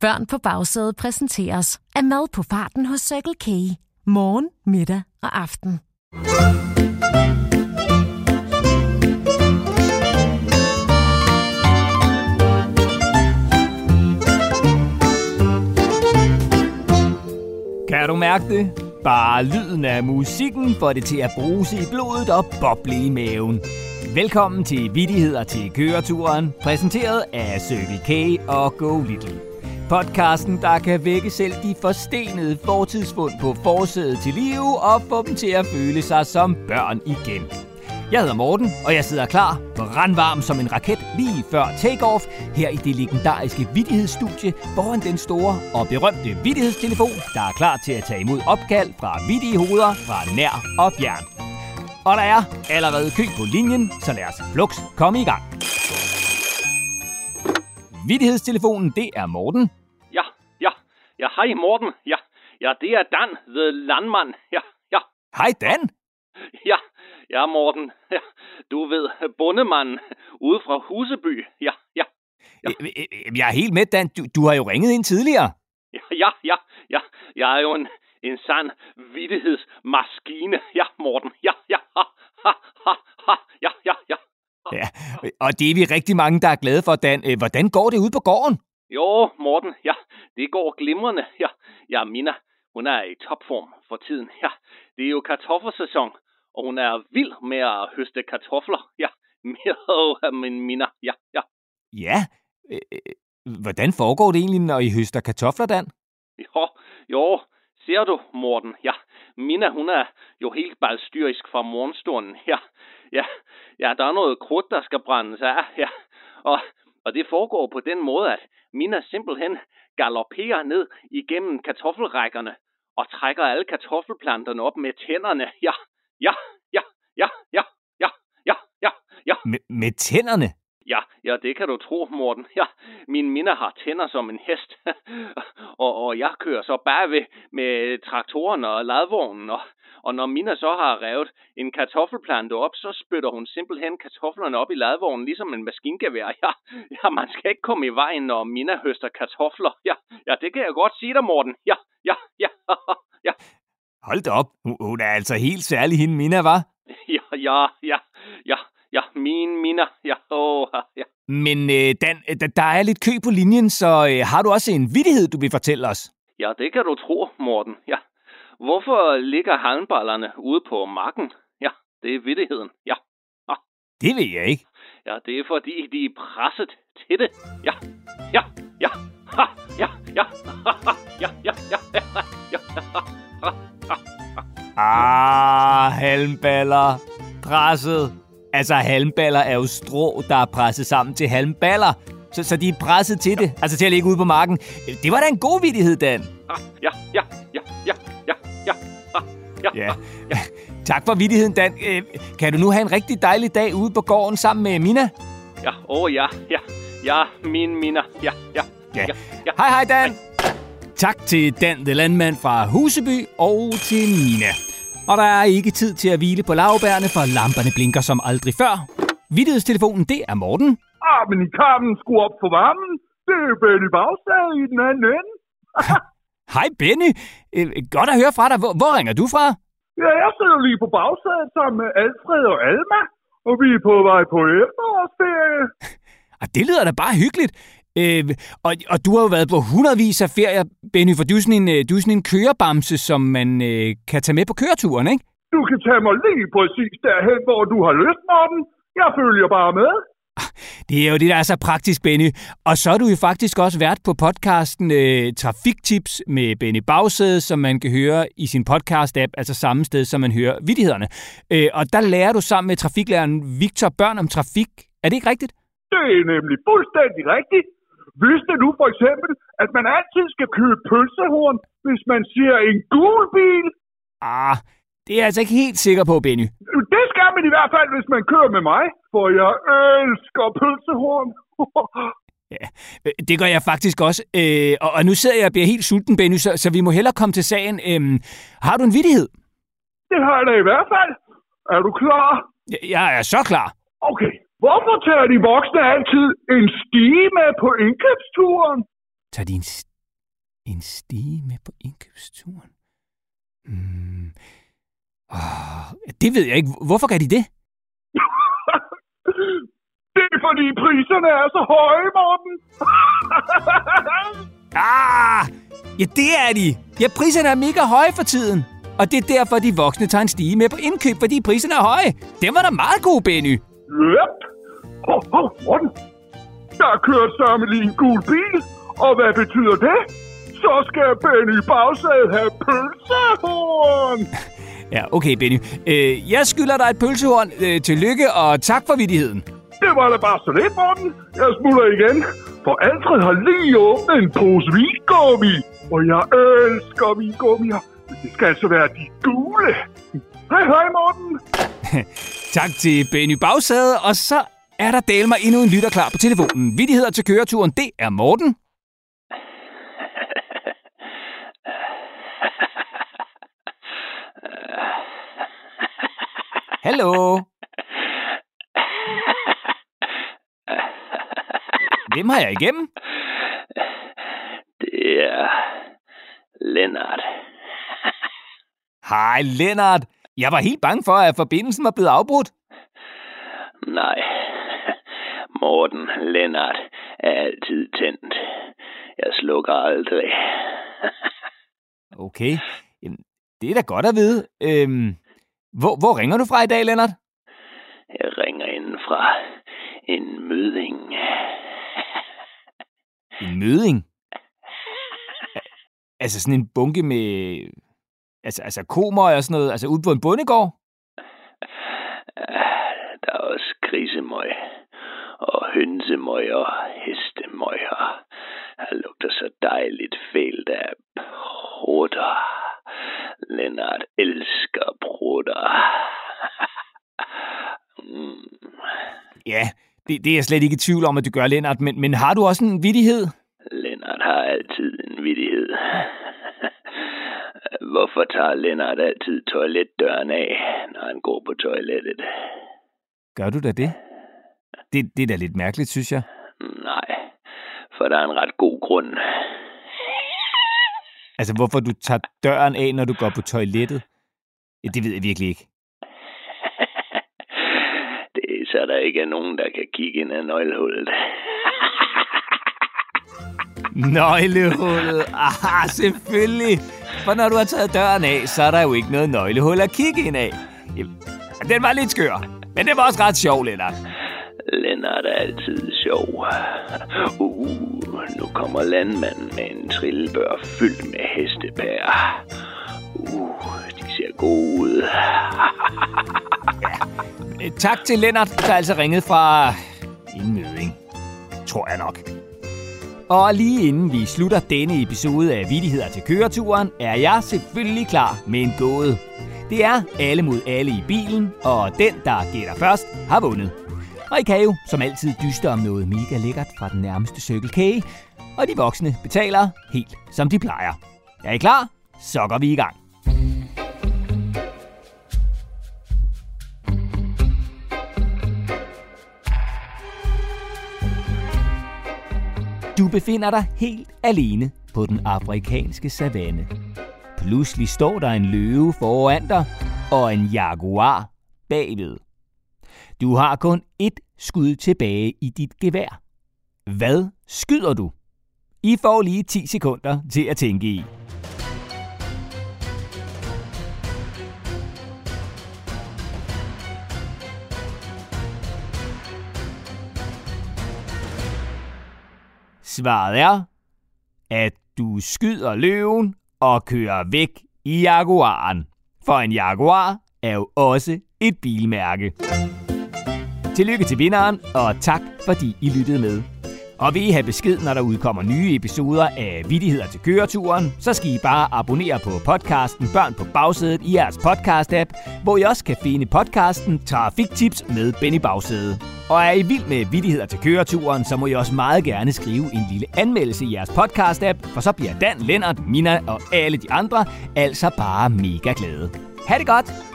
Børn på bagsædet præsenteres af mad på farten hos Circle K. Morgen, middag og aften. Kan du mærke det? Bare lyden af musikken får det til at bruse i blodet og boble i maven. Velkommen til Vittigheder til køreturen, præsenteret af Circle K og Go Little. Podcasten, der kan vække selv de forstenede fortidsfund på forsædet til live og få dem til at føle sig som børn igen. Jeg hedder Morten, og jeg sidder klar, brandvarm som en raket lige før takeoff, her i det legendariske vidighedsstudie foran den store og berømte vidighedstelefon, der er klar til at tage imod opkald fra vidige hoveder fra nær og fjern. Og der er allerede kø på linjen, så lad os flux komme i gang. Vittighedstelefonen, det er Morten. Ja, ja, ja, hej Morten. Ja, ja, det er Dan, the landmand. Ja, ja, Hej Dan. ja, ja, Morten. Ja, du ved, bondemanden ude fra Huseby. Ja, ja, øh, Jeg er helt med, Dan. Du, du har jo ringet ind tidligere. ja, ja, ja, ja. Jeg er jo en, en sand vittighedsmaskine. Ja, Morten. Ja, ja, ha, ha, ha, ha. Ja, ja, ja. Ja, og det er vi rigtig mange, der er glade for, Dan. Hvordan går det ude på gården? Jo, Morten, ja, det går glimrende. Ja, ja, Mina, hun er i topform for tiden. Ja, det er jo kartoffelsæson, og hun er vild med at høste kartofler. Ja, min Mina. Ja, ja. Ja, øh, øh, hvordan foregår det egentlig, når I høster kartofler, Dan? Jo, jo, ser du, Morten? Ja, Mina, hun er jo helt balstyrisk fra morgenstunden. Ja, ja, ja, der er noget krudt, der skal brændes af. Ja, og, og det foregår på den måde, at Mina simpelthen galopperer ned igennem kartoffelrækkerne og trækker alle kartoffelplanterne op med tænderne. Ja, ja, ja, ja, ja, ja, ja, ja, ja. Med, med tænderne? Ja, ja, det kan du tro, Morten. Ja, min minde har tænder som en hest. og, og jeg kører så bagved med traktoren og ladvognen. Og, og når Mina så har revet en kartoffelplante op, så spytter hun simpelthen kartoflerne op i ladvognen, ligesom en maskingevær. Ja, ja, man skal ikke komme i vejen, når Mina høster kartofler. Ja, ja, det kan jeg godt sige dig, Morten. Ja, ja, ja, ja. Hold da op. Hun, er altså helt særlig, hende Mina, var. Ja, ja, ja, ja, ja, min Mina. Ja, åh, ja. Men øh, Dan, øh, der- er lidt kø på linjen, så øh, har du også en vittighed, du vil fortælle os? Ja, det kan du tro, Morten. Ja. Hvorfor ligger halmballerne ude på marken? Ja, det er vittigheden. Ja. Det ved jeg ikke. Ja, det er fordi, de er presset til det. Ja, ja, ja, ha, ja, ja, ha, ha, ja, ja, ja, ja, ja, ja, ha, ha. Ah, halmballer. Presset. Altså, halmballer er jo strå, der er presset sammen til halmballer. Så, så de er presset til det, altså til at ligge ude på marken. Det var da en god vittighed, Dan. Ha, Ja, ja, ja, ja, ja, ja, ha, ja. Ja. Tak for vittigheden, Dan. Øh, Kan du nu have en rigtig dejlig dag ude på gården sammen med Mina? Ja, åh oh, ja, ja, ja, min Mina, ja, ja, Ja. ja, ja. Hej, hej, Dan. Tak til Dan, the landmand fra Huseby, og til Nina. Og der er ikke tid til at hvile på lavbærne, for lamperne blinker som aldrig før. Vittighedstelefonen, det er Morten. Ah, men I kan skru op for varmen. Det er Benny Bagstad i den anden ende. Hej, Benny. Øh, Godt at høre fra dig. Hvor, hvor ringer du fra? Ja, jeg sidder lige på bagsædet sammen med Alfred og Alma. Og vi er på vej på efterårsferie. Ah, det lyder da bare hyggeligt. Øh, og, og du har jo været på hundredvis af ferier, Benny, for du er sådan en, øh, du er sådan en kørebamse, som man øh, kan tage med på køreturen, ikke? Du kan tage mig lige præcis derhen, hvor du har lyst, Morten. Jeg følger bare med. Det er jo det, der er så praktisk, Benny. Og så er du jo faktisk også vært på podcasten øh, Trafiktips med Benny Bagsæde, som man kan høre i sin podcast-app, altså samme sted, som man hører vittighederne. Øh, og der lærer du sammen med trafiklæreren Victor Børn om trafik. Er det ikke rigtigt? Det er nemlig fuldstændig rigtigt. Vidste du for eksempel, at man altid skal købe pølsehorn, hvis man siger en gul bil? Ah, det er jeg altså ikke helt sikker på, Benny. Det skal man i hvert fald, hvis man kører med mig, for jeg elsker pølsehorn. Ja, det gør jeg faktisk også. Øh, og, og nu sidder jeg og bliver helt sulten, Benny, så, så vi må hellere komme til sagen. Øh, har du en vittighed? Det har jeg da i hvert fald. Er du klar? Jeg, jeg er så klar. Okay. Hvorfor tager de voksne altid en stige med på indkøbsturen? Tager de en En stige med på indkøbsturen. Hmm. Oh, det ved jeg ikke. Hvorfor gør de det? Det er fordi priserne er så høje, Morten. Ah! Ja, det er de. Ja, priserne er mega høje for tiden. Og det er derfor, de voksne tager en stige med på indkøb, fordi priserne er høje. Den var da meget god, Benny. Yep. Hov, hov, Morten. Der er kørt sammen lige en gul bil. Og hvad betyder det? Så skal Benny Bagsæde have pølsehorn. Ja, okay, Benny. Øh, jeg skylder dig et pølsehorn. Øh, tillykke, og tak for vidigheden. Det var da bare så lidt, Morten. Jeg smutter igen. For Alfred har lige åbnet en pose vingummi. Og jeg elsker vingummier. Det skal altså være de gule. Hej, hej, Morten. Tak til Benny Bagsæde, og så er der del mig endnu en lytter klar på telefonen. Vidigheder til køreturen, det er Morten. Hallo? Hvem har jeg igennem? Det er Lennart. Hej, Lennart. Jeg var helt bange for, at forbindelsen var blevet afbrudt. Nej, Morten Lennart er altid tændt. Jeg slukker aldrig. Okay, Jamen, det er da godt at vide. Øhm, hvor, hvor ringer du fra i dag, Lennart? Jeg ringer ind fra en møding. En møding? Altså sådan en bunke med... Altså, altså komer og sådan noget, altså ude på en bondegård? Der er også grisemøg og hønsemøg og hestemøg. Og der lugter så dejligt fælt af prutter. Lennart elsker prutter. Mm. Ja, det, det er jeg slet ikke i tvivl om, at du gør, Lennart, men, men har du også en vidighed? Lennart har altid en vidighed. Hvorfor tager Lennart altid toiletdøren af, når han går på toilettet? Gør du da det? Det, det er da lidt mærkeligt, synes jeg. Nej, for der er en ret god grund. Altså, hvorfor du tager døren af, når du går på toilettet? Det ved jeg virkelig ikke. Det er så der ikke er nogen, der kan kigge ind ad nøglehullet. Nøglehullet. Ah, selvfølgelig. For når du har taget døren af, så er der jo ikke noget nøglehul at kigge ind af. Den var lidt skør, men det var også ret sjov, Lennart. Lennart er altid sjov. Uh, nu kommer landmanden med en trillebør fyldt med hestebær. Uh, de ser gode ud. Tak til Lennart, der altså ringede fra en møding. Tror jeg nok. Og lige inden vi slutter denne episode af Vittigheder til køreturen, er jeg selvfølgelig klar med en gåde. Det er alle mod alle i bilen, og den, der gætter først, har vundet. Og I kan jo som altid dyste om noget mega lækkert fra den nærmeste cykelkage, og de voksne betaler helt som de plejer. Er I klar? Så går vi i gang. Befinder dig helt alene på den afrikanske savanne. Pludselig står der en løve foran dig og en jaguar bagved. Du har kun ét skud tilbage i dit gevær. Hvad skyder du? I får lige 10 sekunder til at tænke i. Svaret er, at du skyder løven og kører væk i Jaguaren. For en Jaguar er jo også et bilmærke. Tillykke til vinderen, og tak fordi I lyttede med. Og vil I have besked, når der udkommer nye episoder af Vittigheder til køreturen, så skal I bare abonnere på podcasten Børn på bagsædet i jeres podcast-app, hvor I også kan finde podcasten Trafiktips med Benny Bagsæde. Og er I vild med Vittigheder til køreturen, så må I også meget gerne skrive en lille anmeldelse i jeres podcast-app, for så bliver Dan, Lennart, Mina og alle de andre altså bare mega glade. Ha' det godt!